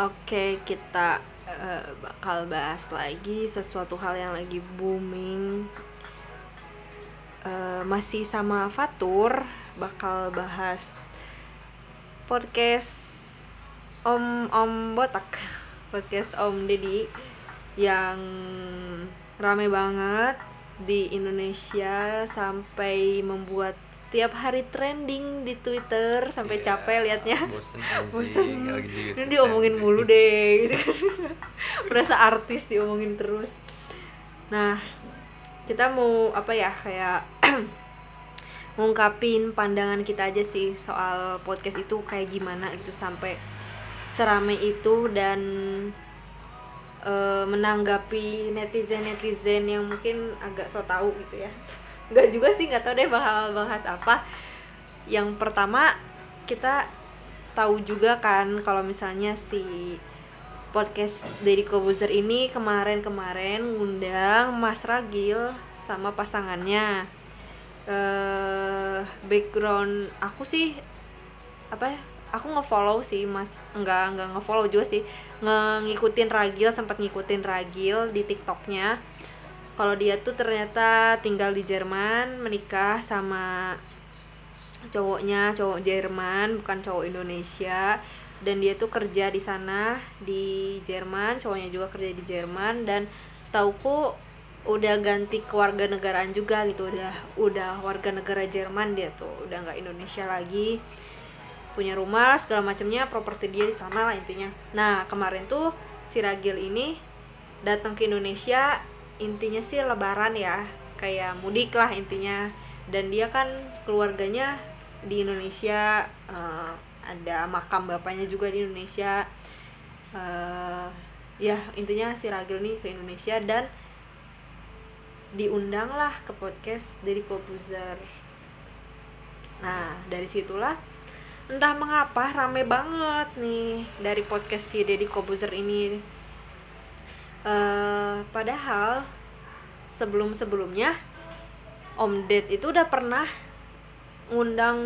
Oke, kita eh, bakal bahas lagi sesuatu hal yang lagi booming. Eh, masih sama Fatur, bakal bahas podcast Om Om Botak, podcast Om Deddy yang rame banget di Indonesia sampai membuat setiap hari trending di Twitter sampai Iya, capek liatnya. bosen Bosen. Ini diomongin mulu deh gitu kan. Berasa artis diomongin terus. Nah, kita mau apa ya kayak ngungkapin pandangan kita aja sih soal podcast itu kayak gimana gitu sampai serame itu dan eh, menanggapi netizen netizen yang mungkin agak so tau gitu ya nggak juga sih nggak tahu deh bakal bahas apa. Yang pertama kita tahu juga kan kalau misalnya si podcast dari Kobuzer ini kemarin-kemarin ngundang Mas Ragil sama pasangannya. Eh background aku sih apa ya aku ngefollow sih mas enggak enggak ngefollow juga sih. Ngikutin Ragil sempat ngikutin Ragil di TikToknya kalau dia tuh ternyata tinggal di Jerman menikah sama cowoknya cowok Jerman bukan cowok Indonesia. Dan dia tuh kerja di sana di Jerman cowoknya juga kerja di Jerman. Dan setauku udah ganti kewarganegaraan juga gitu udah udah warga negara Jerman dia tuh udah nggak Indonesia lagi. Punya rumah segala macamnya properti dia di sana lah intinya. Nah kemarin tuh si Ragil ini datang ke Indonesia intinya sih lebaran ya kayak mudik lah intinya. Dan dia kan keluarganya di Indonesia eh, ada makam bapaknya juga di Indonesia. Eh ya intinya si Ragil nih ke Indonesia dan diundang lah ke podcast dari Kobuzer. Nah dari situlah entah mengapa rame banget nih dari podcast si Deddy Kobuzer ini eh padahal sebelum sebelumnya Om Ded itu udah pernah ngundang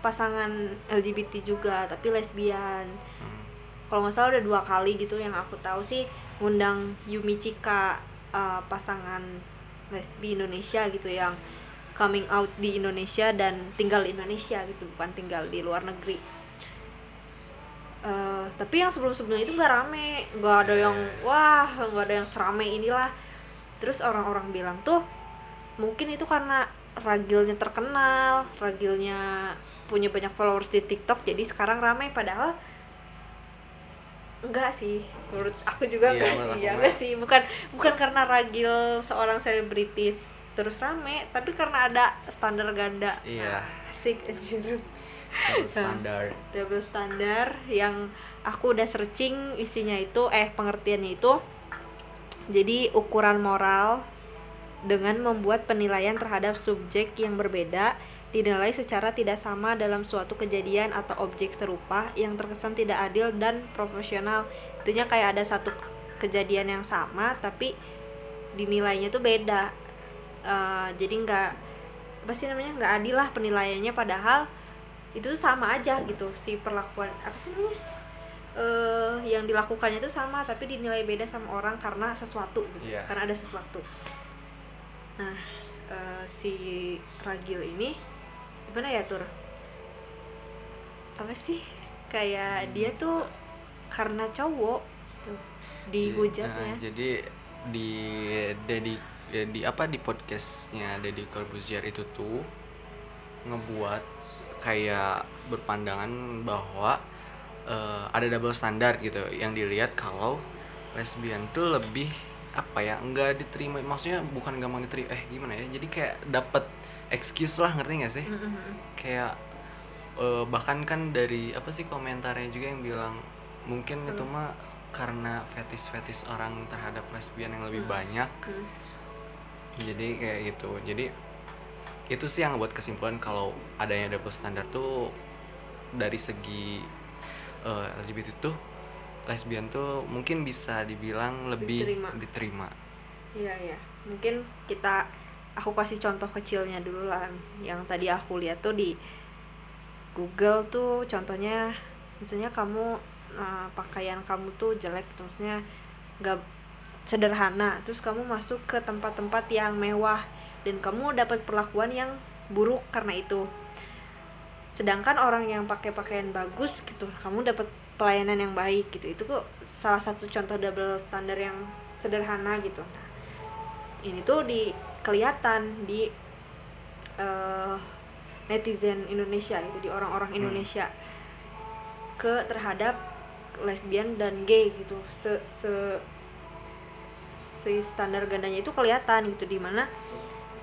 pasangan LGBT juga tapi lesbian Hmm. kalau nggak salah udah dua kali gitu yang aku tahu sih ngundang Yumi Chika eh, pasangan lesbi Indonesia gitu yang coming out di Indonesia dan tinggal di Indonesia gitu bukan tinggal di luar negeri tapi yang sebelum sebelumnya itu nggak rame. Nggak ada yang wah nggak ada yang serame inilah. Terus orang-orang bilang tuh mungkin itu karena ragilnya terkenal ragilnya punya banyak followers di TikTok jadi sekarang ramai padahal enggak sih. Menurut aku juga Iya, enggak sih. ya enggak. enggak sih. Bukan bukan karena ragil seorang selebritis terus rame tapi karena ada standar ganda. Iya. Nah, asik anjir Double standar double standar yang aku udah searching isinya itu eh pengertiannya itu jadi ukuran moral dengan membuat penilaian terhadap subjek yang berbeda dinilai secara tidak sama dalam suatu kejadian atau objek serupa yang terkesan tidak adil dan profesional. Intinya kayak ada satu kejadian yang sama tapi dinilainya tuh beda. Eh, jadi nggak apa sih namanya nggak adil lah penilaiannya padahal itu tuh sama aja gitu si perlakuan apa sih namanya? Eh yang dilakukannya itu sama tapi dinilai beda sama orang karena sesuatu gitu Iya. karena ada sesuatu. Nah eh, si Ragil ini gimana ya tur? Apa sih? Kayak dia tuh karena cowok tuh dihujatnya Nah, jadi di Dedi di apa di podcastnya Deddy Corbuzier itu tuh ngebuat kayak berpandangan bahwa eh, ada double standar gitu yang dilihat kalau lesbian tuh lebih apa ya enggak diterima maksudnya bukan gampang diterima eh gimana ya jadi kayak dapat excuse lah ngerti gak sih Mm-mm. kayak eh, bahkan kan dari apa sih komentarnya juga yang bilang mungkin itu mah karena fetis-fetis orang terhadap lesbian yang lebih banyak Hmm. jadi kayak gitu jadi itu sih yang buat kesimpulan kalau adanya double standar tuh dari segi eh, LGBT tuh lesbian tuh mungkin bisa dibilang lebih Diterima. diterima, Iya iya, mungkin kita aku kasih contoh kecilnya dulu lah. Yang tadi aku lihat tuh di Google tuh contohnya, misalnya kamu uh, pakaian kamu tuh jelek terusnya nggak sederhana terus kamu masuk ke tempat-tempat yang mewah dan kamu dapat perlakuan yang buruk karena itu. Sedangkan orang yang pakai pakaian bagus gitu kamu dapat pelayanan yang baik gitu. Itu kok salah satu contoh double standar yang sederhana gitu. Nah, ini tuh di kelihatan di uh, netizen Indonesia itu di orang-orang Hmm. Indonesia ke terhadap lesbian dan gay gitu. Se se si standar gandanya itu kelihatan gitu di mana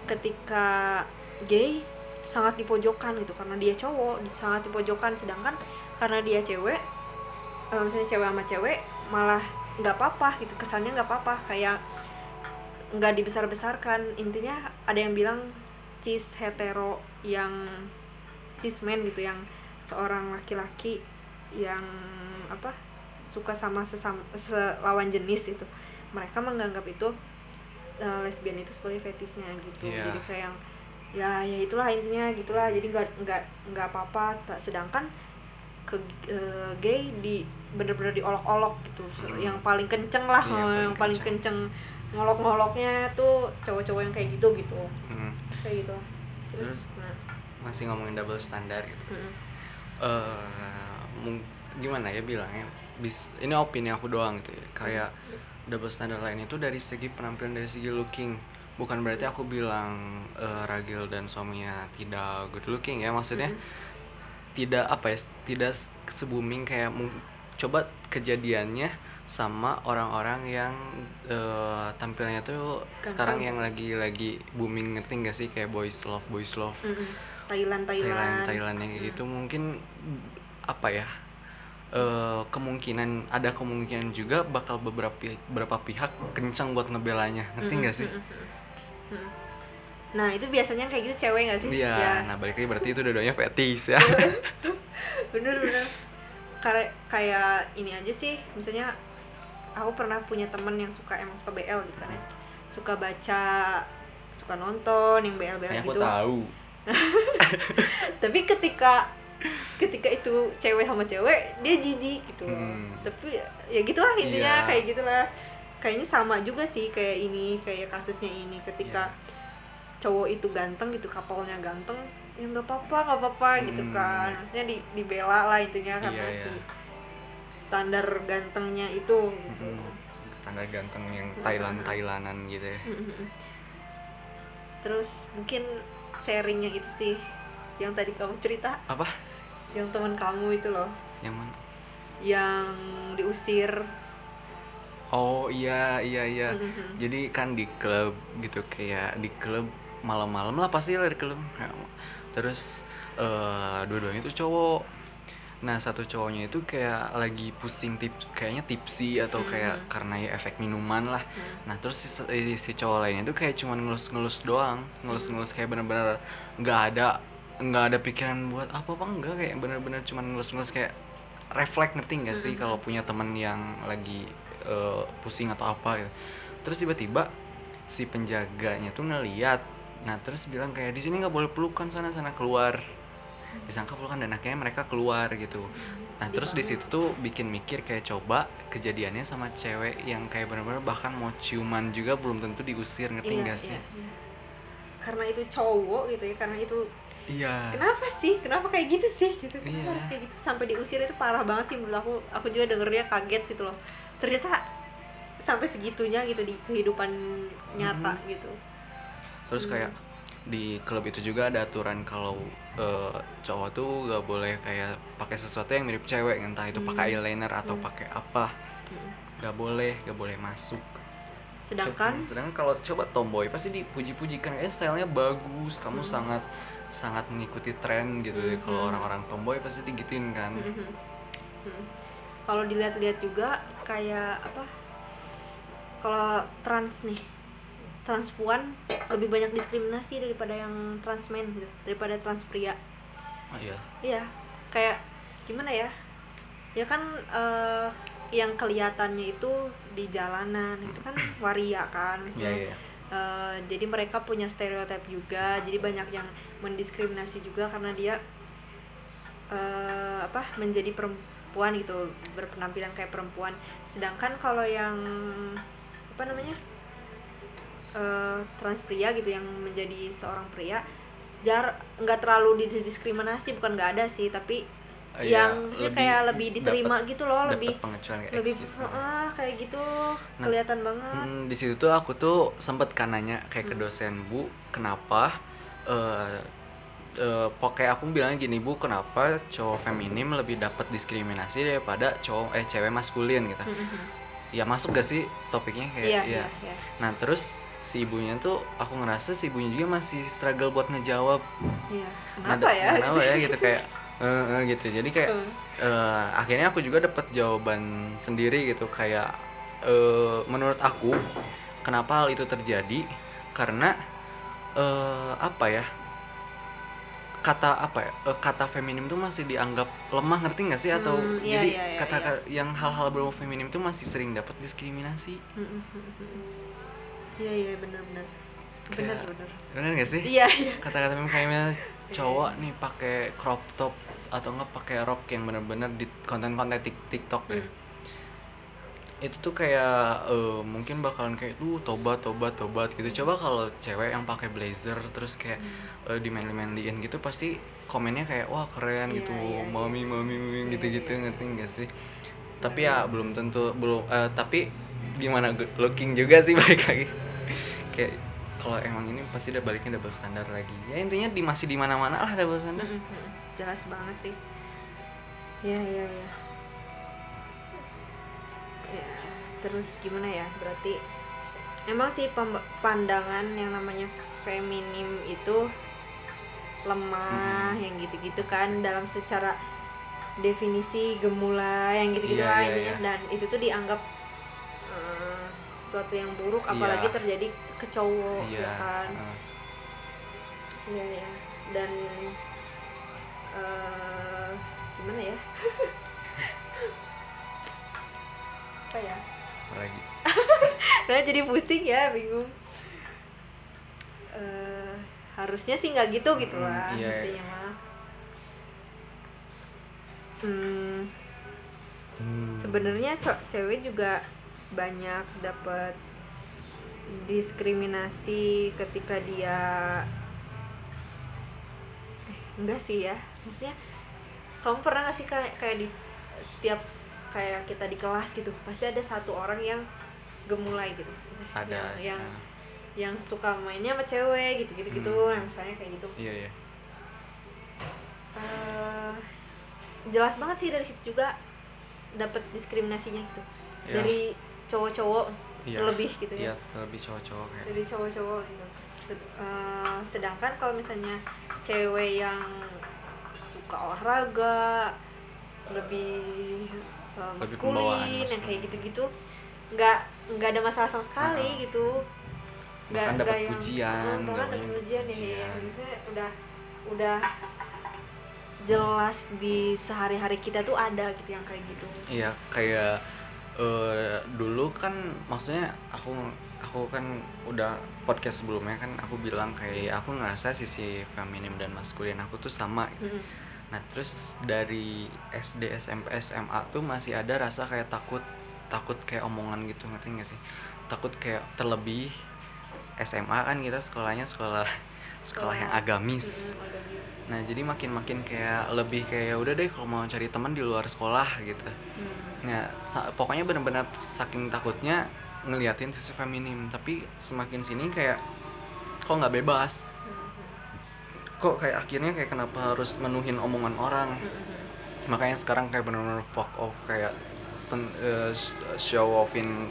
ketika gay sangat dipojokkan gitu karena dia cowok sangat dipojokkan sedangkan karena dia cewek eh, misalnya cewek sama cewek malah nggak apa-apa gitu kesannya nggak apa-apa kayak nggak dibesar-besarkan. Intinya ada yang bilang cis hetero yang cis man gitu yang seorang laki-laki yang apa suka sama sesama selawan jenis itu. Mereka menganggap itu uh, lesbian itu sebagai fetisnya gitu. Iya. jadi kayak yang ya ya itulah intinya gitulah. Jadi nggak nggak nggak apa-apa. Sedangkan ke uh, gay di bener-bener diolok-olok gitu. Se- Mm. yang paling kenceng lah Iya, uh, paling yang paling kenceng. kenceng. Ngolok-ngoloknya tuh cowok-cowok yang kayak gitu gitu. Hmm. kayak gitu. Terus Terus? nah. Masih ngomongin double standar gitu. Mm, eh mung- gimana ya bilangnya? Bis ini opini aku doang gitu ya. Kayak double standar lain itu dari segi penampilan dari segi looking. Bukan berarti aku bilang eh, Ragil dan suaminya tidak good looking ya maksudnya Mm. tidak apa ya tidak s- se-booming kayak coba kejadiannya sama orang-orang yang eh, tampilannya tuh sekarang yang lagi lagi booming ngerti gak sih? Kayak boys love boys love. Mm, mm. Thailand Thailand. Thailand Thailand yang kayak gitu. Mungkin apa ya eh kemungkinan ada kemungkinan juga bakal beberapa pi- beberapa pihak kencang buat ngebelanya. Ngerti Mm, nggak sih? mm, mm, mm. nah itu biasanya kayak gitu cewek nggak sih? Iya ya. nah balik lagi berarti itu dua-duanya fetis ya. Bener bener. Kayak kayak ini aja sih misalnya aku pernah punya temen yang suka emang suka BL gitu kan ya. Suka baca suka nonton yang BL BL kayak aku gitu. tahu. Tapi ketika ketika itu cewek sama cewek dia jijik gitu loh. Hmm. tapi ya gitulah intinya Iya. kayak gitulah kayaknya sama juga sih kayak ini kayak kasusnya ini ketika Iya. cowok itu ganteng gitu kapalnya ganteng ya nggak apa-apa nggak apa-apa gitu Hmm. kan maksudnya di dibela lah intinya karena Iya, si iya. standar gantengnya itu gitu. Mm-mm. standar ganteng yang Thailand Thailandan gitu ya Mm-mm. terus mungkin sharing yang itu sih yang tadi kamu cerita apa yang teman kamu itu loh. Yang mana? Yang diusir. Oh iya iya iya. Mhm. jadi kan di klub gitu kayak di klub malam-malam lah pasti lah di klub. Ya, terus eh dua-duanya itu cowok. Nah satu cowoknya itu kayak lagi pusing tip kayaknya tipsi atau kayak karena ya efek minuman lah. Nah terus si, si, si cowok lainnya itu kayak cuman ngelus-ngelus doang. Ngelus-ngelus kayak bener-bener nggak ada nggak ada pikiran buat apa apa enggak. Kayak bener-bener cuman ngelus-ngelus kayak refleks ngerti nggak sih kalau punya teman yang lagi eh, pusing atau apa gitu. Terus tiba-tiba si penjaganya tuh ngeliat. Nah terus bilang kayak di sini nggak boleh pelukan sana sana keluar. Disangka pelukan dan akhirnya mereka keluar gitu. Nah sedih terus di situ tuh bikin mikir kayak coba kejadiannya sama cewek yang kayak bener-bener bahkan mau ciuman juga belum tentu diusir ngerti nggak sih? iya. karena itu cowok gitu ya karena itu iya. Kenapa sih? Kenapa kayak gitu sih? Gitu. Kenapa Iya. harus kayak gitu? Sampai diusir itu parah banget sih menurut aku. Aku juga dengernya kaget gitu loh. Ternyata sampai segitunya gitu di kehidupan nyata Mhm. gitu. Terus kayak di klub itu juga ada aturan kalau eh, cowok tuh gak boleh kayak pakai sesuatu yang mirip cewek entah itu pakai eyeliner atau pakai apa. Mm. gak boleh gak boleh masuk. Sedangkan sedangkan kalau coba tomboy pasti dipuji-puji kan eh stylenya bagus kamu Hmm. sangat sangat mengikuti tren gitu ya kalau orang-orang tomboy pasti digituin kan Mhm. Mhm. kalau dilihat-lihat juga kayak apa kalau trans nih transpuan lebih banyak diskriminasi daripada yang transmen gitu daripada trans pria oh iya Iya, kayak gimana ya? Ya kan eh, yang kelihatannya itu di jalanan itu kan waria kan, iya misalnya. iya eh, jadi mereka punya stereotip juga, jadi banyak yang mendiskriminasi juga karena dia eh, apa menjadi perem- perempuan gitu berpenampilan kayak perempuan. Sedangkan kalau yang apa namanya eh, trans pria gitu yang menjadi seorang pria jar nggak terlalu didiskriminasi bukan nggak ada sih tapi yang ya, maksudnya kayak lebih diterima dapet- gitu loh dapet lebih pengecualian kayak lebih gitu. ah kayak gitu Nah, kelihatan banget. Hmm, di situ tuh aku tuh sempet kan nanya kayak Hmm. ke dosen bu kenapa eh eh, pokoknya aku bilangnya gini bu kenapa cowok feminim lebih dapat diskriminasi daripada cowok eh cewek maskulin? gitu. Ya masuk gak sih topiknya? Kayak iya ya iya iya. Nah terus si ibunya tuh aku ngerasa si ibunya juga masih struggle buat ngejawab. Iya kenapa ya? kenapa ya gitu kayak eh, eh, gitu. Jadi kayak Hmm. eh, akhirnya aku juga dapat jawaban sendiri gitu. Kayak eh, menurut aku kenapa hal itu terjadi? Karena eh, apa ya? Kata apa ya? Eh, kata feminim tuh masih dianggap lemah ngerti nggak sih? Atau Hmm, iya, jadi iya, iya, kata iya. yang hal-hal berbau feminim tuh masih sering dapat diskriminasi. Iya iya benar-benar benar Kayak- benar benar nggak sih iya iya kata-kata memang kayak misalnya cowok nih pakai crop top atau enggak pakai rok yang bener-bener di konten-konten tik- TikTok ya. Hmm. Itu tuh kayak eh, mungkin bakalan kayak tuh tobat tobat tobat gitu. Coba kalau cewek yang pakai blazer terus kayak eh, dimain-mainin gitu pasti komennya kayak wah keren Iya, gitu. iya, iya. Mami mami mami Iya, gitu-gitu iya. ngerti enggak sih? Tapi ya belum tentu belum eh, tapi gimana looking juga sih balik lagi. kayak kalau emang ini pasti udah baliknya double standar lagi. Ya intinya di masih di mana-mana lah double standar. Mm-mm, jelas banget sih iya iya iya Ya, terus gimana ya berarti emang sih pandangan yang namanya feminim itu lemah Mm-mm. yang gitu-gitu kan dalam secara definisi gemulai yang gitu-gitu Iya, lah iya, intinya iya. dan itu tuh dianggap sesuatu yang buruk apalagi Iya. terjadi ke cowok Iya. ya kan Iya ya. Dan eh gimana ya? Apa ya? apalagi. Nah jadi pusing ya, bingung. Eh harusnya sih nggak gitu gitu Mm, lah iya. intinya mah. Hmm, sebenarnya co- cewek juga banyak dapat diskriminasi ketika dia eh, enggak sih ya maksudnya kamu pernah gak sih kayak kayak di setiap kayak kita di kelas gitu pasti ada satu orang yang gemulai gitu maksudnya. Ada yang yang, eh, yang suka mainnya sama cewek gitu gitu gitu Hmm. misalnya kayak gitu. Iya iya. Eh, jelas banget sih dari situ juga dapat diskriminasinya gitu. Iya. dari cowok-cowok Iya. terlebih gitu iya ya terlebih cowok-cowok kayak. Dari cowok-cowok gitu. Sed- eh, sedangkan kalau misalnya cewek yang suka olahraga lebih Lebih pembawaan maskulin. yang kayak gitu-gitu nggak nggak ada masalah sama sekali Ah. gitu. Bahkan dapat pujian, oh, bahkan nggak dapat banyak pujian ya, ya. pujian. maksudnya udah udah jelas di sehari-hari kita tuh ada gitu yang kayak gitu. Iya kayak eh, dulu kan maksudnya aku aku kan udah podcast sebelumnya kan aku bilang kayak aku ngerasa sisi feminim dan maskulin aku tuh sama gitu. Mm-mm. Nah terus dari SD, SMP, SMA tuh masih ada rasa kayak takut takut kayak omongan gitu ngerti gak sih? Takut kayak terlebih SMA kan kita sekolahnya sekolah sekolah yang agamis. Agamis. Nah jadi makin-makin kayak lebih kayak udah deh kalau mau cari teman di luar sekolah gitu. Hmm. Sa- pokoknya bener-bener saking takutnya ngeliatin sisi feminim tapi semakin sini kayak kok nggak bebas kok kayak akhirnya kayak kenapa harus menuhin omongan orang makanya sekarang kayak bener-bener fuck off kayak pen- eh, sh- show offin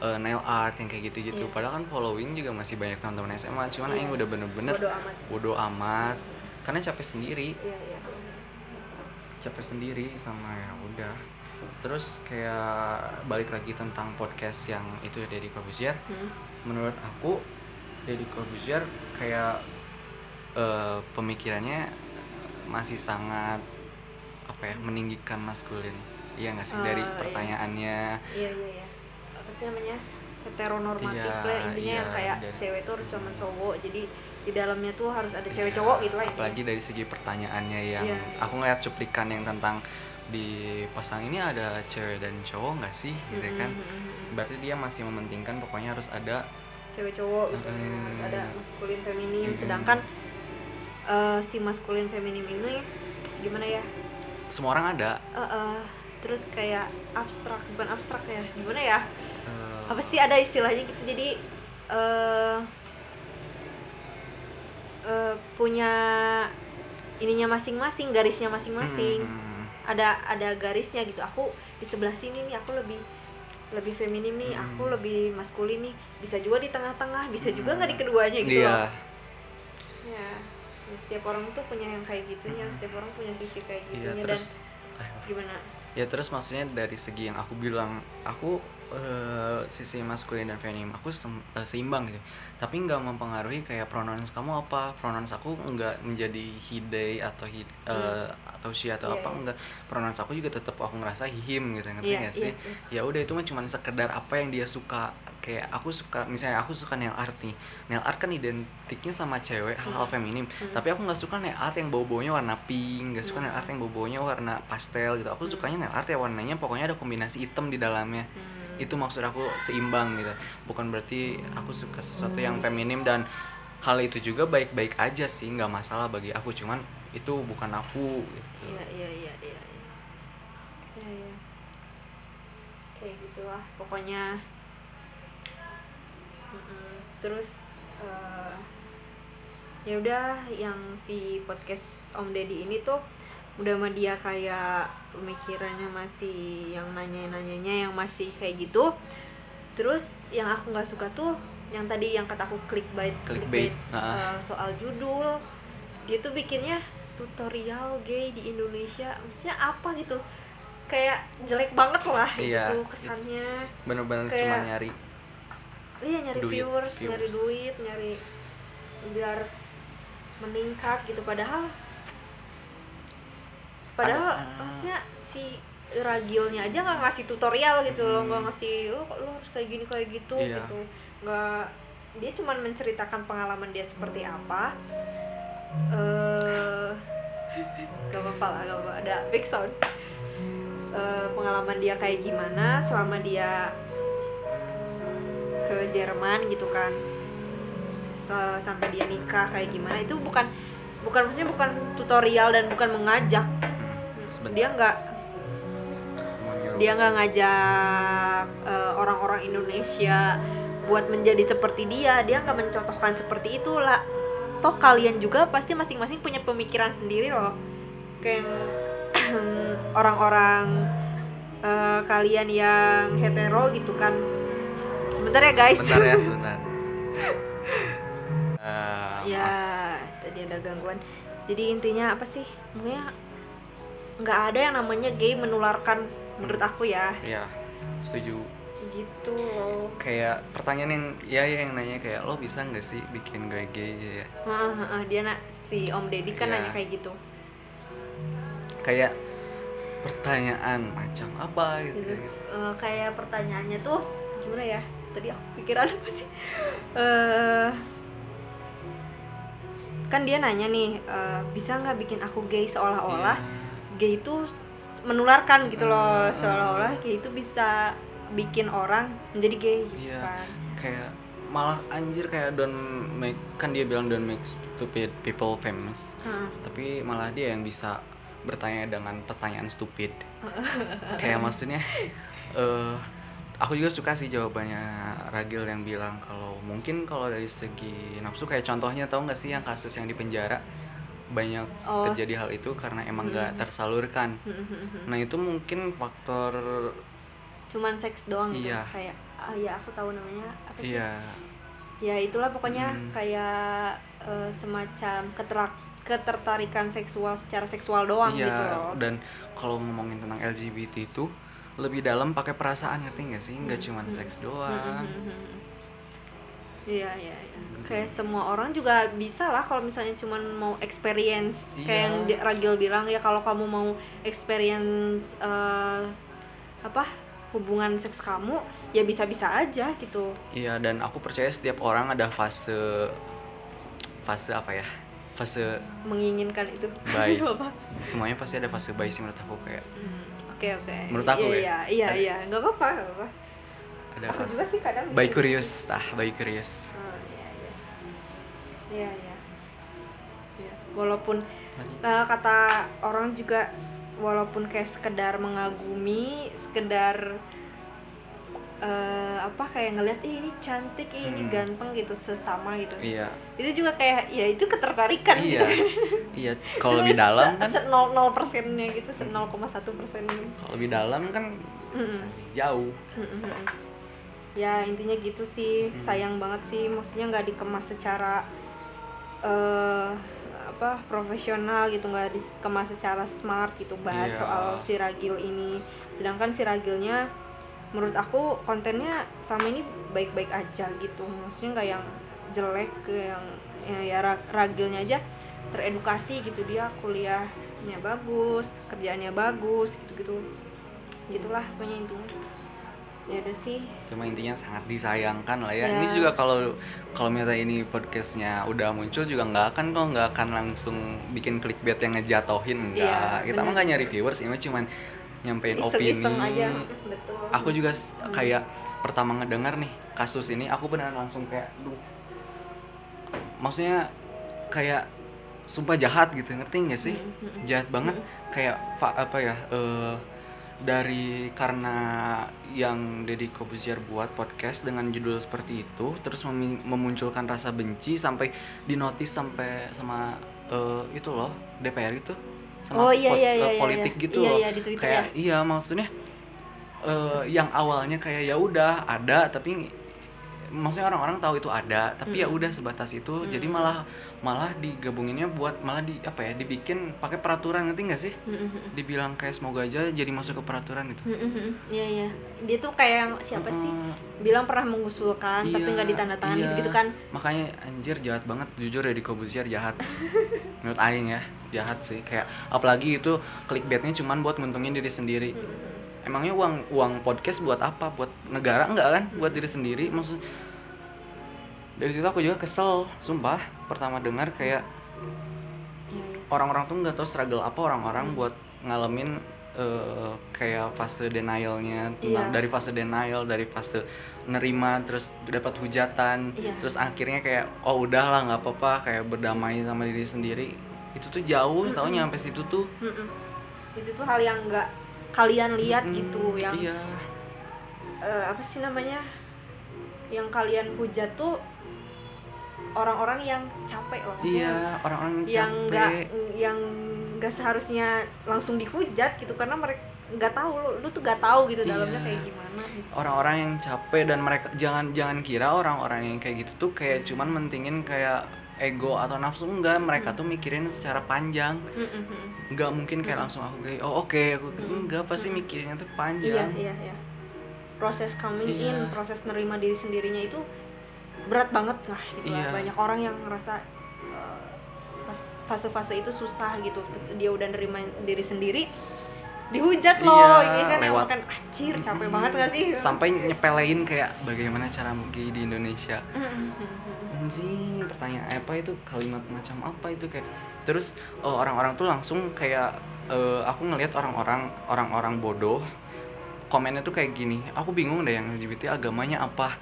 eh, nail art yang kayak gitu-gitu Iya. padahal kan following juga masih banyak teman-teman SMA cuman Iya. yang udah bener-bener Bodo amat. bodo amat karena capek sendiri Iya, iya. capek sendiri sama ya udah terus kayak balik lagi tentang podcast yang itu ya Deddy Corbuzier Hmm. menurut aku Deddy Corbuzier kayak eh, pemikirannya masih sangat apa ya meninggikan maskulin iya nggak sih Oh, dari iya. pertanyaannya Iya iya iya. Apa sih namanya? Heteronormatif Iya, lah intinya iya, yang kayak dan- cewek tuh harus cuma cowok. Jadi di dalamnya tuh harus ada cewek cowok gitu lah apalagi dari segi pertanyaannya yang Iya. aku ngeliat cuplikan yang tentang di pasang ini ada cewek dan cowok nggak sih gitu kan Mm-mm. berarti dia masih mementingkan pokoknya harus ada cewek cowok gitu Mm-mm. harus ada maskulin feminim Mm-mm. sedangkan eh, si maskulin feminim ini gimana ya semua orang ada Eh, eh, terus kayak abstrak bukan abstrak ya gimana ya eh, apa sih ada istilahnya gitu jadi eh eh, punya ininya masing-masing garisnya masing-masing. Hmm, ada ada garisnya gitu. Aku di sebelah sini nih aku lebih lebih feminim nih. Hmm. aku lebih maskulin nih. Bisa juga di tengah-tengah bisa juga nggak di keduanya gitu iya. loh. Ya ya, setiap orang tuh punya yang kayak gitunya setiap orang punya sisi kayak Hmm. iya gitunya. Dan terus eh, gimana ya terus maksudnya dari segi yang aku bilang aku eh, sisi maskulin dan feminim aku sem- eh, seimbang gitu. Tapi nggak mempengaruhi kayak pronouns kamu apa. Pronouns aku nggak menjadi he they atau he eh, atau she atau Iya, apa iya. enggak pronouns aku juga tetap aku ngerasa him gitu ngerti Iya, nggak sih? iya, ya udah itu mah cuma sekedar apa yang dia suka kayak aku suka misalnya aku suka nail art nih. Nail art kan identiknya sama cewek hal-hal feminim tapi aku nggak suka nail art yang bau-baunya warna pink nggak suka nail art yang bau-baunya warna pastel gitu. Aku sukanya nail art ya warnanya pokoknya ada kombinasi hitam di dalamnya. Hmm. itu maksud aku seimbang gitu. Bukan berarti aku suka sesuatu yang feminim dan hal itu juga baik-baik aja sih nggak masalah bagi aku. Cuman itu bukan aku gitu. Iya iya iya iya iya. Iya iya. kayak gitulah pokoknya. Terus eh, ya udah yang si podcast Om Deddy ini tuh udah sama dia kayak pemikirannya masih yang nanya-nanyanya yang masih kayak gitu. Terus yang aku nggak suka tuh yang tadi yang kata aku clickbait Clickbait, eh, ah. soal judul. Dia tuh bikinnya tutorial gay di Indonesia. Maksudnya apa gitu? Kayak jelek banget lah Iya, gitu kesannya. bener-bener cuma nyari iya nyari Duit, viewers, views. nyari duit nyari biar meningkat gitu padahal padahal Ada- maksudnya si ragilnya aja nggak ngasih tutorial gitu loh Hmm. nggak ngasih lo lo harus kayak gini kayak gitu Iya. gitu nggak dia cuman menceritakan pengalaman dia seperti apa eh gak apa-apa lah gak apa ada big sound Eh, pengalaman dia kayak gimana selama dia ke Jerman gitu kan. Setelah- sampai dia nikah kayak gimana itu bukan bukan maksudnya bukan tutorial dan bukan mengajak. Hmm, dia nggak dia nggak ngajak eh, orang-orang Indonesia buat menjadi seperti dia. Dia nggak mencontohkan seperti itu lah toh kalian juga pasti masing-masing punya pemikiran sendiri loh. Kayak orang-orang eh, kalian yang hetero gitu kan sebentar ya guys Sebentar ya, sebentar. Eh, ya tadi ada gangguan jadi intinya apa sih pokoknya nggak ada yang namanya gay menularkan menurut aku ya Iya, setuju. gitu loh Kayak pertanyaan yang ya ya yang nanya kayak lo bisa nggak sih bikin gue gay ya? Heeh, heeh, dia nak si Om Deddy kan Iya. nanya kayak gitu Kayak pertanyaan macam apa gitu gitu. Eh, kayak pertanyaannya tuh gimana ya tadi aku pikiran apa sih Eh, kan dia nanya nih eh, bisa nggak bikin aku gay seolah-olah Iya. gay itu menularkan gitu loh Hmm. seolah-olah gay itu bisa bikin orang menjadi gay gitu Iya. kan Kayak malah anjir kayak don't make kan dia bilang don't make stupid people famous. Heeh. Tapi malah dia yang bisa bertanya dengan pertanyaan stupid. kayak maksudnya eh aku juga suka sih jawabannya Ragil yang bilang kalau mungkin kalau dari segi nafsu kayak contohnya tau nggak sih yang kasus yang di penjara? Banyak Oh, terjadi hal itu karena emang nggak tersalurkan. Nah itu mungkin faktor cuman seks doang gitu? Iya. kayak ah ya aku tahu namanya apa sih? Iya. Ya itulah pokoknya Hmm. kayak eh, semacam keterak ketertarikan seksual secara seksual doang iya gitu loh. dan kalau ngomongin tentang LGBT itu lebih dalam pakai perasaan ngerti nggak sih? Nggak cuman seks doang. Iya iya iya. Kayak semua orang juga bisa lah kalau misalnya cuman mau experience. Kayak Iya. yang di- Ragil bilang ya kalau kamu mau experience eh, apa hubungan seks kamu ya bisa-bisa aja gitu. iya dan aku percaya setiap orang ada fase fase apa ya? Fase menginginkan itu. Baik. semuanya pasti ada fase baik sih menurut aku kayak Hmm, oke oke. Menurut aku iya, ya. iya iya Ada- iya. Nggak apa-apa nggak apa-apa. ada aku fase juga sih kadang baik curious tah baik curious. Oh, iya iya. Iya iya. Iya. walaupun eh, kata orang juga walaupun kayak sekedar mengagumi sekedar eh, apa kayak ngeliat "Ih, ini cantik ih, ini Hmm. ganteng gitu sesama gitu iya itu juga kayak ya itu ketertarikan iya gitu iya kalau lebih dalam kan nol nol persennya gitu se 0,1 persennya kalau lebih dalam kan Mm-mm. jauh Mm-mm. ya intinya gitu sih Hmm. sayang banget sih maksudnya nggak dikemas secara eh apa profesional gitu nggak dikemas secara smart gitu bahas Iya. soal si Ragil ini sedangkan si Ragilnya menurut aku kontennya sama ini baik-baik aja gitu. Maksudnya nggak yang jelek ke yang ya, ya Ra- Ragilnya aja. Teredukasi gitu dia kuliahnya bagus kerjaannya bagus gitu-gitu. Gitulah pokoknya intinya. Ya udah sih. Cuma intinya sangat disayangkan lah ya. Ya. ini juga kalau kalau misalnya ini podcastnya udah muncul juga nggak akan kok nggak akan langsung bikin clickbait yang ngejatohin enggak Iya, kita mah nggak nyari viewers ini cuman nyampein opini. iseng-iseng aja. Betul. Aku juga s- kayak pertama ngedengar nih kasus ini aku beneran langsung kayak duh. Maksudnya kayak sumpah jahat gitu ngerti nggak sih? Jahat banget. Kayak fa- apa ya eh, dari karena yang Deddy Kobuzier buat podcast dengan judul seperti itu terus memi- memunculkan rasa benci sampai dinotis sampai sama eh, itu loh DPR itu sama Oh, iya, pos- iya, eh, iya, iya, politik iya. gitu Iya, loh. iya, di Twitter kayak ya. iya maksudnya eh, yang awalnya kayak ya udah ada tapi maksudnya orang-orang tahu itu ada tapi ya udah sebatas itu. Jadi malah malah digabunginnya buat malah di apa ya dibikin pakai peraturan ngerti nggak sih? Dibilang kayak semoga aja jadi masuk ke peraturan gitu. Iya iya. Dia tuh kayak siapa sih? Mm, bilang pernah mengusulkan tapi iya, nggak ditandatangani iya. gitu gitu kan. Makanya anjir jahat banget. Jujur ya di Kobuzier jahat. Menurut Aing ya jahat sih. Kayak apalagi itu clickbaitnya cuman buat nguntungin diri sendiri. Emangnya uang uang podcast buat apa? Buat negara enggak kan? Buat diri sendiri. Maksud dari situ aku juga kesel. Sumpah pertama dengar kayak orang-orang tuh nggak tahu struggle apa orang-orang buat ngalamin eh, kayak fase denialnya. Iya. dari fase denial dari fase nerima terus dapat hujatan Iya. terus akhirnya kayak oh udahlah nggak apa-apa. Kayak berdamai sama diri sendiri itu tuh jauh tau nyampe situ tuh. Mm-mm. itu tuh hal yang nggak kalian lihat Mm, gitu yang iya. Eh, apa sih namanya? Yang kalian hujat tuh orang-orang yang capek loh maksudnya. Iya orang-orang yang capek. nggak yang nggak seharusnya langsung dihujat gitu karena mereka nggak tahu lu, lu tuh nggak tahu gitu dalamnya Iya. kayak gimana. Gitu. orang-orang yang capek dan mereka jangan jangan kira orang-orang yang kayak gitu tuh kayak cuman mentingin kayak ego atau nafsu enggak mereka tuh mikirin secara panjang Mm-mm. nggak mungkin kayak langsung aku kayak oh oke aku enggak pasti mikirinnya tuh iya panjang iya iya proses coming Iya. in proses nerima diri sendirinya itu berat banget lah gitu lah. Iya. banyak orang yang ngerasa pas fase-fase itu susah gitu terus dia udah nerima diri sendiri dihujat loh Iya, ini kan yang lewat- makan anjir capek banget gak sih sampai nyepelein kayak bagaimana cara gay di Indonesia Mm-mm. Anjing pertanyaan apa itu? Kalimat macam apa itu? Kayak terus eh, orang-orang tuh langsung kayak eh, aku ngelihat orang-orang orang-orang bodoh komennya tuh kayak gini aku bingung deh yang LGBT agamanya apa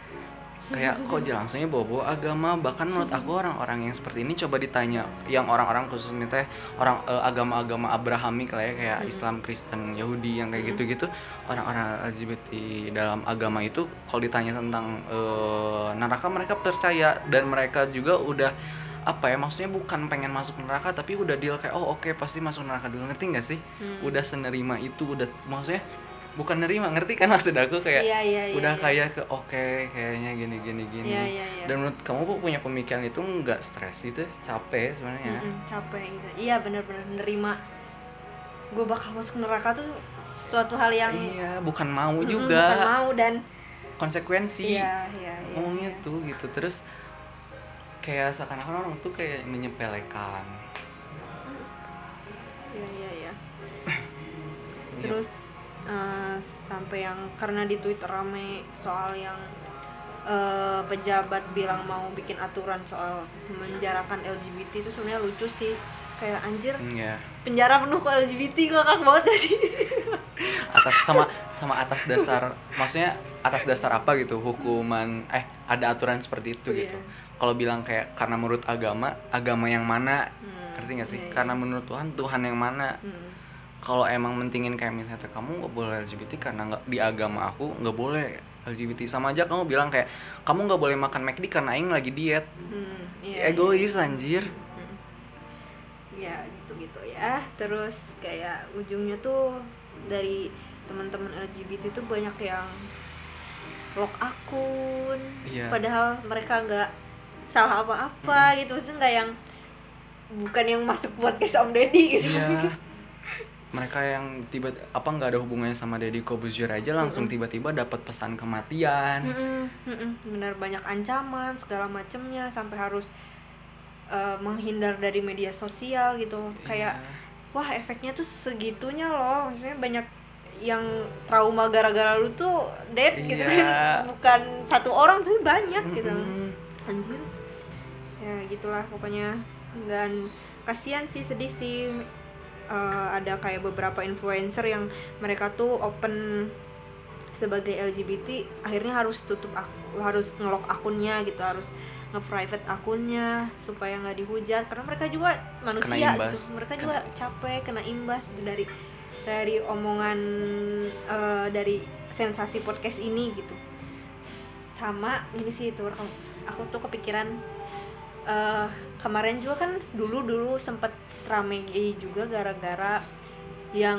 kayak kok dia langsungnya bawa-bawa agama bahkan menurut aku orang-orang yang seperti ini coba ditanya yang orang-orang khususnya teh orang eh, agama-agama Abrahamik lah ya kayak Islam Kristen Yahudi yang kayak gitu-gitu orang-orang LGBT dalam agama itu kalau ditanya tentang eh, neraka mereka percaya. Dan mereka juga udah apa ya maksudnya bukan pengen masuk neraka tapi udah deal kayak oh oke pasti masuk neraka dulu. Ngerti nggak sih? Udah senerima itu udah maksudnya bukan nerima ngerti kan maksud aku? Kayak Iya, iya, iya, udah iya. kayak ke oke kayaknya gini gini gini. Iya, iya, dan menurut kamu kok punya pemikiran itu nggak stres itu capek sebenarnya. Mm-mm, capek gitu. Iya bener-bener nerima. Gue bakal masuk neraka tuh suatu hal yang iya bukan mau mm-mm, juga. bukan mau dan konsekuensi. Iya iya iya ngomongnya tuh gitu terus kayak seakan-akan orang tuh kayak menyepelekan. Iya iya iya. Terus eh, sampai yang karena di twitter rame soal yang eh, pejabat bilang mau bikin aturan soal menjarakan LGBT itu sebenarnya lucu sih. Kayak anjir Hmm, ya. penjara penuh ke LGBT ngakak banget gak sih? Atas sama sama atas dasar maksudnya atas dasar apa gitu hukuman eh ada aturan seperti itu gitu. Iya. kalau bilang kayak karena menurut agama agama yang mana? Hmm, ngerti gak sih? iya, iya. karena menurut Tuhan Tuhan yang mana? Hmm. Kalau emang mentingin kayak misalnya kamu nggak boleh LGBT karena nggak di agama aku nggak boleh LGBT sama aja kamu bilang kayak kamu nggak boleh makan McD karena aing lagi diet. Hmm, iya, egois anjir. Ya gitu gitu ya. Terus kayak ujungnya tuh dari teman-teman LGBT tuh banyak yang lock akun. Iya. padahal mereka nggak salah apa-apa gitu. Maksudnya nggak yang bukan yang masuk podcast Om Deddy gitu. Iya mereka yang tiba apa nggak ada hubungannya sama Deddy Kobuzier aja langsung tiba-tiba dapat pesan kematian. Mm-mm, mm-mm. benar banyak ancaman segala macemnya sampai harus eh, menghindar dari media sosial gitu. Kayak Iya. wah efeknya tuh segitunya loh. Maksudnya banyak yang trauma gara-gara lu tuh dead gitu Iya. kan. Bukan satu orang tapi banyak gitu. Mm-mm. anjir. Ya gitulah pokoknya. Dan kasihan sih sedih sih Eh, ada kayak beberapa influencer yang mereka tuh open sebagai LGBT akhirnya harus tutup ak- harus ngelock akunnya gitu harus nge-private akunnya supaya nggak dihujat. Karena mereka juga manusia gitu. mereka Kena- juga capek kena imbas gitu dari dari omongan eh, dari sensasi podcast ini gitu. Sama ini sih tuh aku, aku tuh kepikiran eh kemarin juga kan dulu dulu sempet rame juga gara-gara yang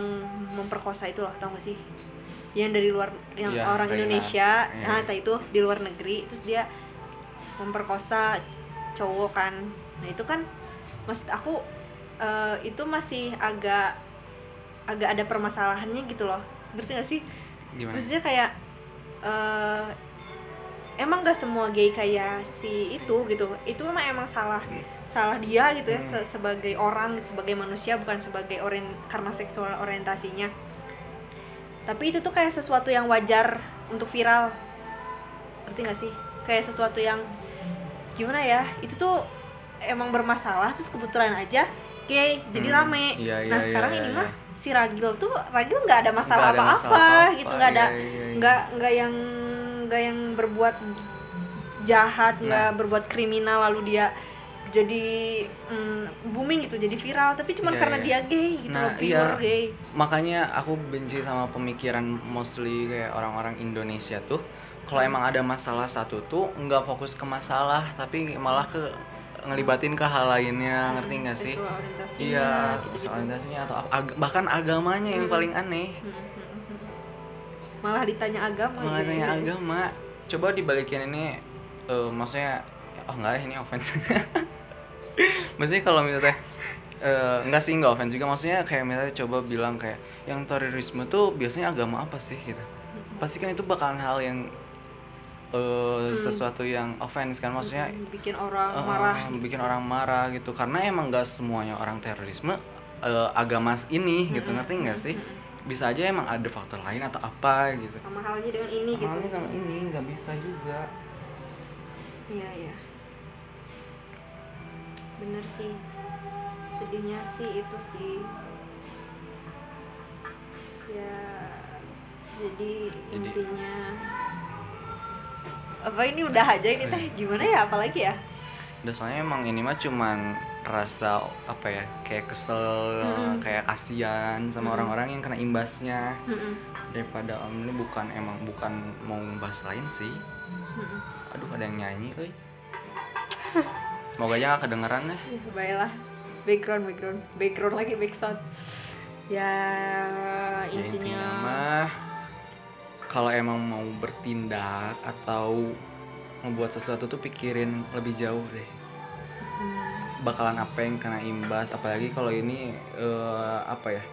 memperkosa itu loh tau gak sih? Yang dari luar yang Iya, orang Reina. Indonesia Iya. nah itu di luar negeri terus dia memperkosa cowok kan. Nah itu kan maksud aku eh, itu masih agak agak ada permasalahannya gitu loh. Ngerti gak sih? Gimana? Maksudnya kayak eh emang gak semua gay kayak si itu gitu. Itu memang emang salah salah dia gitu ya se- sebagai orang sebagai manusia bukan sebagai orien karena seksual orientasinya. Tapi itu tuh kayak sesuatu yang wajar untuk viral. Ngerti gak sih? Kayak sesuatu yang gimana ya itu tuh emang bermasalah terus kebetulan aja gay jadi Hmm, rame. Iya, nah iya, sekarang iya, ini iya. mah si Ragil tuh Ragil nggak ada masalah apa-apa gitu nggak ada iya, iya, iya. nggak nggak yang nggak yang berbuat jahat nggak Nah. berbuat kriminal lalu dia jadi mm, booming gitu jadi viral tapi cuma Iya, karena iya. dia gay gitu Nah, loh pure iya. gay makanya aku benci sama pemikiran mostly kayak orang-orang Indonesia tuh kalau emang ada masalah satu tuh nggak fokus ke masalah tapi malah ke ngelibatin ke hal lainnya ngerti nggak sih iya soal orientasinya atau ag- bahkan agamanya yang paling aneh Hmm, hmm, hmm, hmm. Malah ditanya agama malah gitu. tanya agama. Coba dibalikin ini eh, maksudnya oh enggak deh ini offense. Maksudnya kalau misalnya eh, enggak sih enggak offense juga. Maksudnya kayak misalnya coba bilang kayak yang terorisme tuh biasanya agama apa sih gitu. Pasti kan itu bakalan hal yang eh, sesuatu yang offense kan. Maksudnya Hmm, bikin orang eh, marah bikin orang marah gitu. Karena emang enggak semuanya orang terorisme eh, agama ini gitu. Ngerti nggak sih bisa aja emang ada faktor lain atau apa gitu sama halnya dengan ini gitu sama halnya sama ini nggak bisa juga Iya iya. Bener sih. Sedihnya sih itu sih. Ya. Jadi, Jadi- intinya apa ini udah aja ini teh gimana ya apalagi ya udah soalnya emang ini mah cuman rasa apa ya kayak kesel kayak kasihan sama orang-orang yang kena imbasnya. Mm-mm. daripada om ini bukan emang bukan mau membahas lain sih. Mm-mm. aduh ada yang nyanyi euy semoga aja gak kedengeran Ya, baiklah. Background background. Background lagi backsound ya ya intinya, intinya mah kalau emang mau bertindak atau membuat sesuatu tuh pikirin lebih jauh deh bakalan apa yang kena imbas apalagi kalau ini eh, apa ya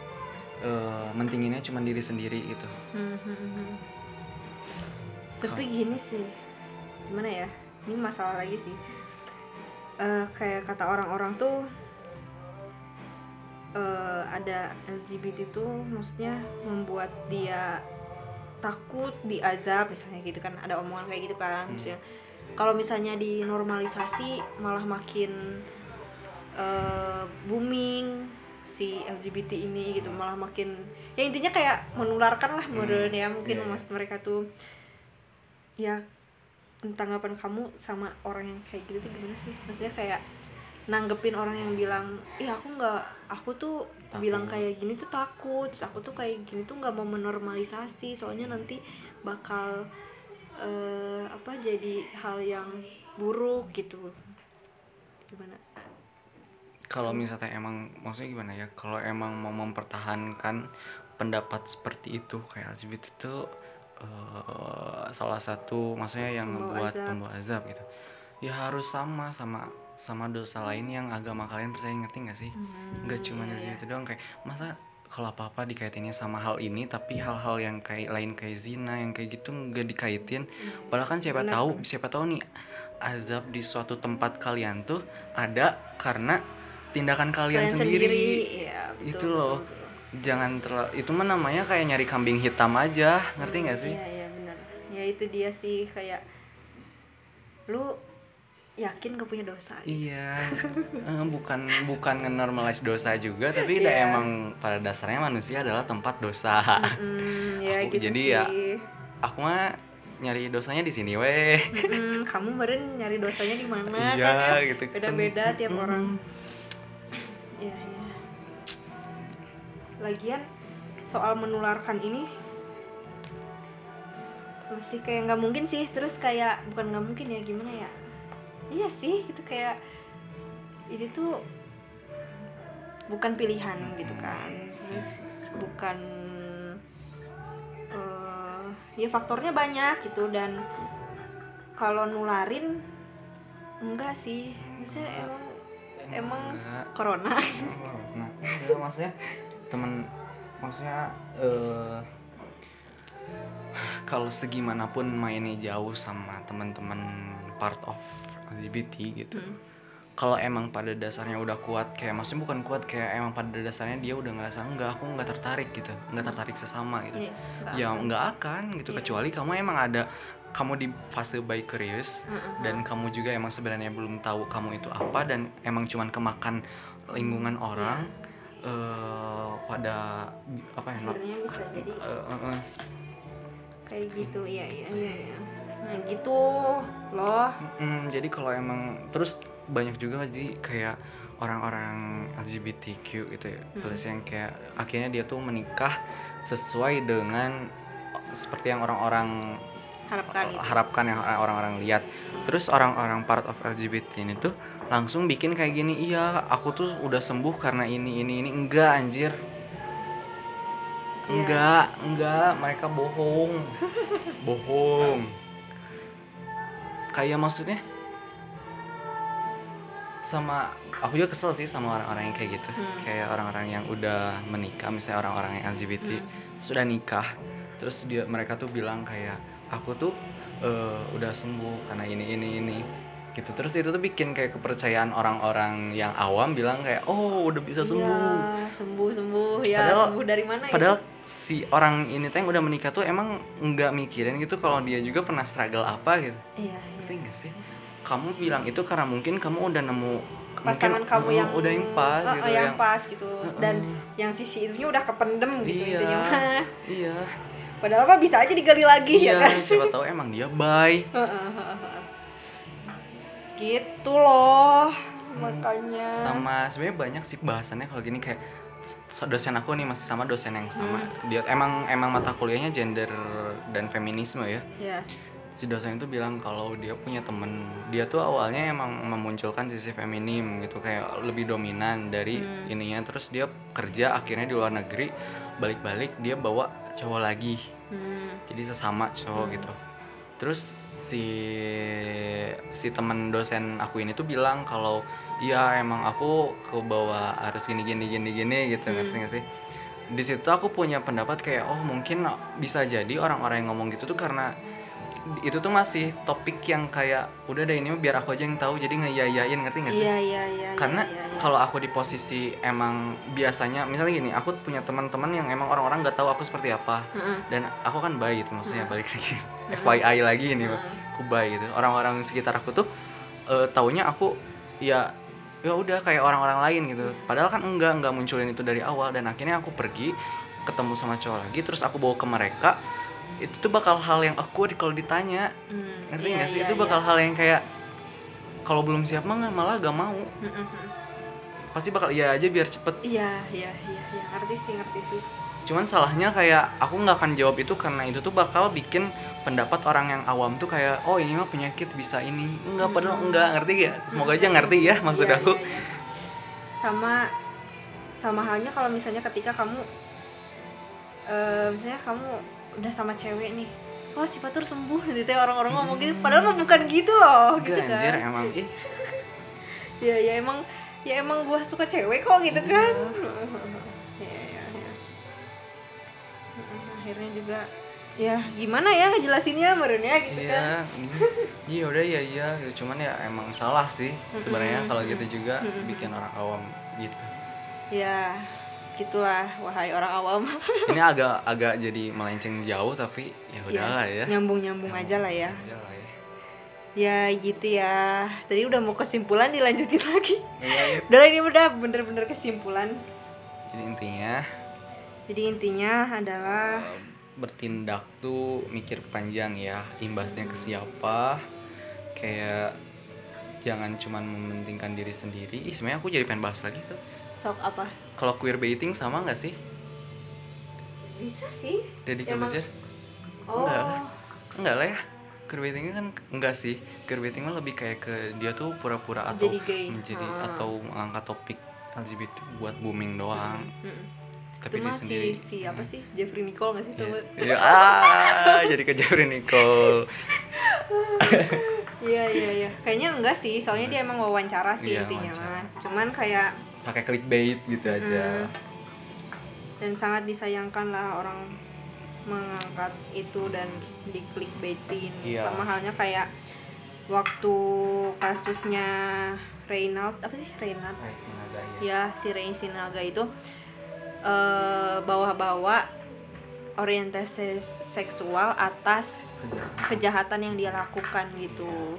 eh, mentinginnya cuma diri sendiri gitu hmm, hmm, hmm. tapi gini sih gimana ya ini masalah lagi sih Eh, kayak kata orang-orang tuh eh, ada LGBT tuh maksudnya membuat dia takut diazab misalnya gitu kan ada omongan kayak gitu kan Hmm. misalnya kalau misalnya dinormalisasi malah makin eh, booming si LGBT ini gitu malah makin ya intinya kayak menularkan lah menurut ya mungkin Iya, iya. maksud mereka tuh ya tanggapan kamu sama orang yang kayak gitu tuh gimana sih maksudnya kayak nanggepin orang yang bilang ih aku nggak aku tuh Takut. bilang kayak gini tuh takut terus aku tuh kayak gini tuh nggak mau menormalisasi soalnya nanti bakal eh, apa jadi hal yang buruk gitu gimana kalau misalnya emang maksudnya gimana ya? Kalau emang mau mempertahankan pendapat seperti itu kayak LGBT itu eh, salah satu maksudnya yang Pembawa membuat azab. pembawa azab gitu. Ya harus sama sama sama dosa lain yang agama kalian percaya ngerti nggak sih? Nggak cuma iya, dari iya. itu doang kayak masa kalau apa apa dikaitinnya sama hal ini tapi hal-hal yang kayak lain kayak zina yang kayak gitu nggak dikaitin? Padahal kan siapa Benar, tahu siapa tahu nih azab di suatu tempat kalian tuh ada karena tindakan kalian, sendiri, ya, itu loh. jangan terlalu itu mah namanya kayak nyari kambing hitam aja ngerti nggak sih? iya iya benar. Ya itu dia sih kayak lu yakin gak punya dosa iya Eh, bukan bukan ngenormalize dosa juga tapi udah Iya. emang pada dasarnya manusia adalah tempat dosa. Hmm, ya Aku- gitu jadi sih. ya, aku mah nyari dosanya di sini weh. Mm-mm, kamu kemarin nyari dosanya di mana? Iya, kan ya? gitu kan. beda-beda tiap Mm-mm. orang Iya, iya. Lagian soal menularkan ini masih kayak nggak mungkin sih. Terus kayak bukan nggak mungkin ya gimana ya? Iya sih, gitu kayak ini tuh bukan pilihan gitu kan. Terus bukan eh, ya faktornya banyak gitu dan kalau nularin enggak sih. Maksudnya emang emang Enggak. corona. nah enggak, maksudnya temen maksudnya eh kalau segimanapun mainnya jauh sama teman-teman part of LGBT gitu Hmm. kalau emang pada dasarnya udah kuat kayak maksudnya bukan kuat kayak emang pada dasarnya dia udah ngerasa enggak aku nggak tertarik gitu nggak tertarik sesama gitu nggak ya akan. nggak akan gitu Iya. kecuali kamu emang ada kamu di fase bicurious Heeh. dan kamu juga emang sebenarnya belum tahu kamu itu apa dan emang cuman kemakan lingkungan Iya. orang eh pada bi- apa ya no- Sebenarnya bisa jadi. eh, eh, eh, kayak gitu iya iya iya iya. Nah gitu loh. Mm, jadi kalau emang terus banyak juga jadi kayak orang-orang LGBTQ gitu ya plus yang kayak akhirnya dia tuh menikah sesuai dengan seperti yang orang-orang harapkan gitu harapkan yang orang-orang lihat. Terus orang-orang part of LGBT ini tuh langsung bikin kayak gini iya aku tuh udah sembuh karena ini ini ini. Enggak anjir. Iya. enggak enggak mereka bohong. Bohong. Kayak maksudnya sama aku juga kesel sih sama orang-orang yang kayak gitu. Kayak orang-orang yang udah menikah misalnya orang-orang yang LGBT sudah nikah terus dia mereka tuh bilang kayak aku tuh eh, udah sembuh karena ini ini ini gitu terus itu tuh bikin kayak kepercayaan orang-orang yang awam bilang kayak oh udah bisa sembuh Iya, sembuh sembuh ya Padahal- sembuh dari mana Padahal itu si orang ini tuh yang udah menikah tuh emang nggak mikirin gitu kalau dia juga pernah struggle apa gitu. iya iya Ngerti nggak sih? Kamu bilang itu karena mungkin kamu udah nemu pasangan mungkin, kamu uh, yang udah yang pas uh, gitu uh, yang, pas gitu dan yang sisi itunya udah kependem gitu Iya. intinya. Iya. Padahal mah bisa aja digali lagi Iya, ya kan siapa tahu emang dia bye. gitu loh makanya Sama sebenarnya banyak sih bahasannya kalau gini kayak dosen aku nih masih sama dosen yang sama. Hmm. Dia emang emang mata kuliahnya gender dan feminisme ya. ya si dosen itu bilang kalau dia punya temen dia tuh awalnya emang memunculkan sisi feminim gitu kayak lebih dominan dari ininya terus dia kerja akhirnya di luar negeri balik-balik dia bawa cowok lagi hmm. jadi sesama cowok gitu. Terus si si temen dosen aku ini tuh bilang kalau iya emang aku ke bawah harus gini gini gini gini gitu ngerti gak sih? Di situ aku punya pendapat kayak oh mungkin bisa jadi orang-orang yang ngomong gitu tuh karena itu tuh masih topik yang kayak udah deh ini biar aku aja yang tahu jadi ngeyayain ngerti gak sih? Iya iya iya karena iya, iya. kalau aku di posisi emang biasanya misalnya gini aku punya teman-teman yang emang orang-orang nggak tahu aku seperti apa. Mm-mm. dan aku kan baik gitu maksudnya balik lagi FYI lagi ini aku baik gitu orang-orang sekitar aku tuh eh, taunya aku ya ya udah kayak orang-orang lain gitu. Padahal kan enggak enggak munculin itu dari awal. Dan akhirnya aku pergi ketemu sama cowok lagi terus aku bawa ke mereka itu tuh bakal hal yang awkward kalau ditanya. Hmm, ngerti iya, nggak sih? iya, itu iya. bakal hal yang kayak kalau belum siap mah nggak- malah gak mau. Mm-mm. pasti bakal iya aja biar cepet. Iya iya iya iya. Ngerti sih ngerti sih. Cuman salahnya kayak aku nggak akan jawab itu karena itu tuh bakal bikin pendapat orang yang awam tuh kayak oh ini mah penyakit bisa ini. Enggak padahal enggak ngerti gak semoga aja ngerti ya maksud Iya, aku. iya, iya. sama sama halnya kalau misalnya ketika kamu eh misalnya kamu udah sama cewek nih. Oh si Fatur sembuh. Gitu ya orang-orang ngomong gitu padahal mah bukan gitu loh gitu Enggak anjir kan emang. Ih. Ya ya emang ya emang gua suka cewek kok gitu kan. Ya ya ya. Akhirnya juga ya gimana ya ngejelasinnya merenya gitu kan. iya ini iya udah iya iya gitu. cuman ya emang salah sih sebenarnya kalau gitu juga bikin orang awam gitu. Ya gitulah wahai orang awam. Ini agak agak jadi melenceng jauh tapi ya udahlah ya. nyambung nyambung aja lah ya. Aja lah ya. ya gitu ya. Tadi udah mau kesimpulan dilanjutin lagi. Iya, iya. udah ini udah bener-bener kesimpulan. Jadi intinya? Jadi intinya adalah eh, bertindak tuh mikir panjang ya imbasnya ke siapa. Kayak jangan cuman mementingkan diri sendiri. Ih, sebenarnya aku jadi pengen bahas lagi tuh sok apa? Kalau queer baiting sama nggak sih? Bisa sih. Deddy Emang- Corbuzier? Oh Enggak lah. enggak lah ya. Queer baitingnya kan enggak sih. Queer baiting mah lebih kayak ke dia tuh pura-pura atau Jadi gay. menjadi Ah. atau mengangkat topik LGBT buat booming doang. Mm-mm. tapi itu dia sendiri si, si apa sih? Jeffrey Nicole nggak sih Iya. temen Iya, ah jadi ke Jeffrey Nicole. Iya iya iya. Kayaknya enggak sih. Soalnya dia emang wawancara sih Iya, intinya wawancara. mah. Cuman kayak pakai clickbait gitu aja. Dan sangat disayangkan lah orang mengangkat itu dan di clickbaitin Iya. sama halnya kayak waktu kasusnya Reynald apa sih? Reynald? Sinaga, ya. ya si Rein Sinaga itu eh bawa-bawa orientasi seksual atas kejahatan. yang dia lakukan gitu.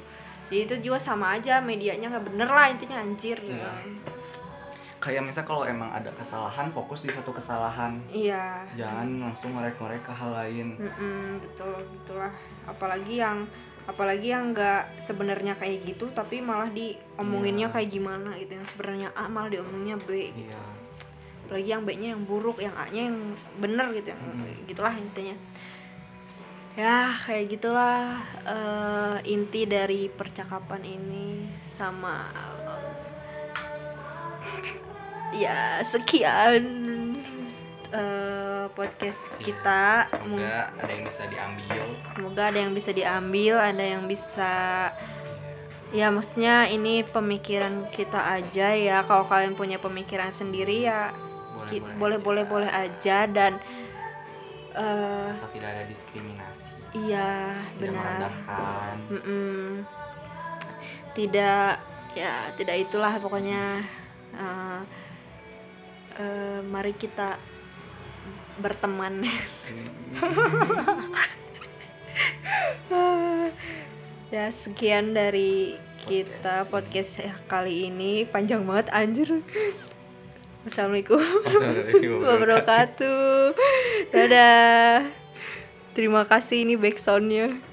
Jadi itu juga sama aja medianya nggak bener lah intinya anjir. Iya. Kayak misal kalau emang ada kesalahan fokus di satu kesalahan. Iya. Jangan langsung ngorek-ngorek ke hal lain. Mm-mm, betul itulah apalagi yang apalagi yang nggak sebenarnya kayak gitu tapi malah diomonginnya Iya. kayak gimana gitu. Yang sebenarnya A malah diomonginnya B gitu. iya. Apalagi yang B-nya yang buruk yang A-nya yang bener gitu yang Mm-mm. gitulah intinya. Ya kayak gitulah eh, inti dari percakapan ini sama ya sekian eh, podcast kita. semoga ada yang bisa diambil. Semoga ada yang bisa diambil ada yang bisa ya maksudnya ini pemikiran kita aja ya. Kalau kalian punya pemikiran sendiri ya ki- boleh boleh boleh aja dan asal tidak ada diskriminasi. Iya tidak benar. merendahkan Mm-mm. tidak ya tidak itulah pokoknya. Eh, eh, mari kita berteman. Ya sekian dari kita podcast. kali ini. Panjang banget anjir. Assalamualaikum. Wabarakatuh. Dadah. Terima kasih ini backsoundnya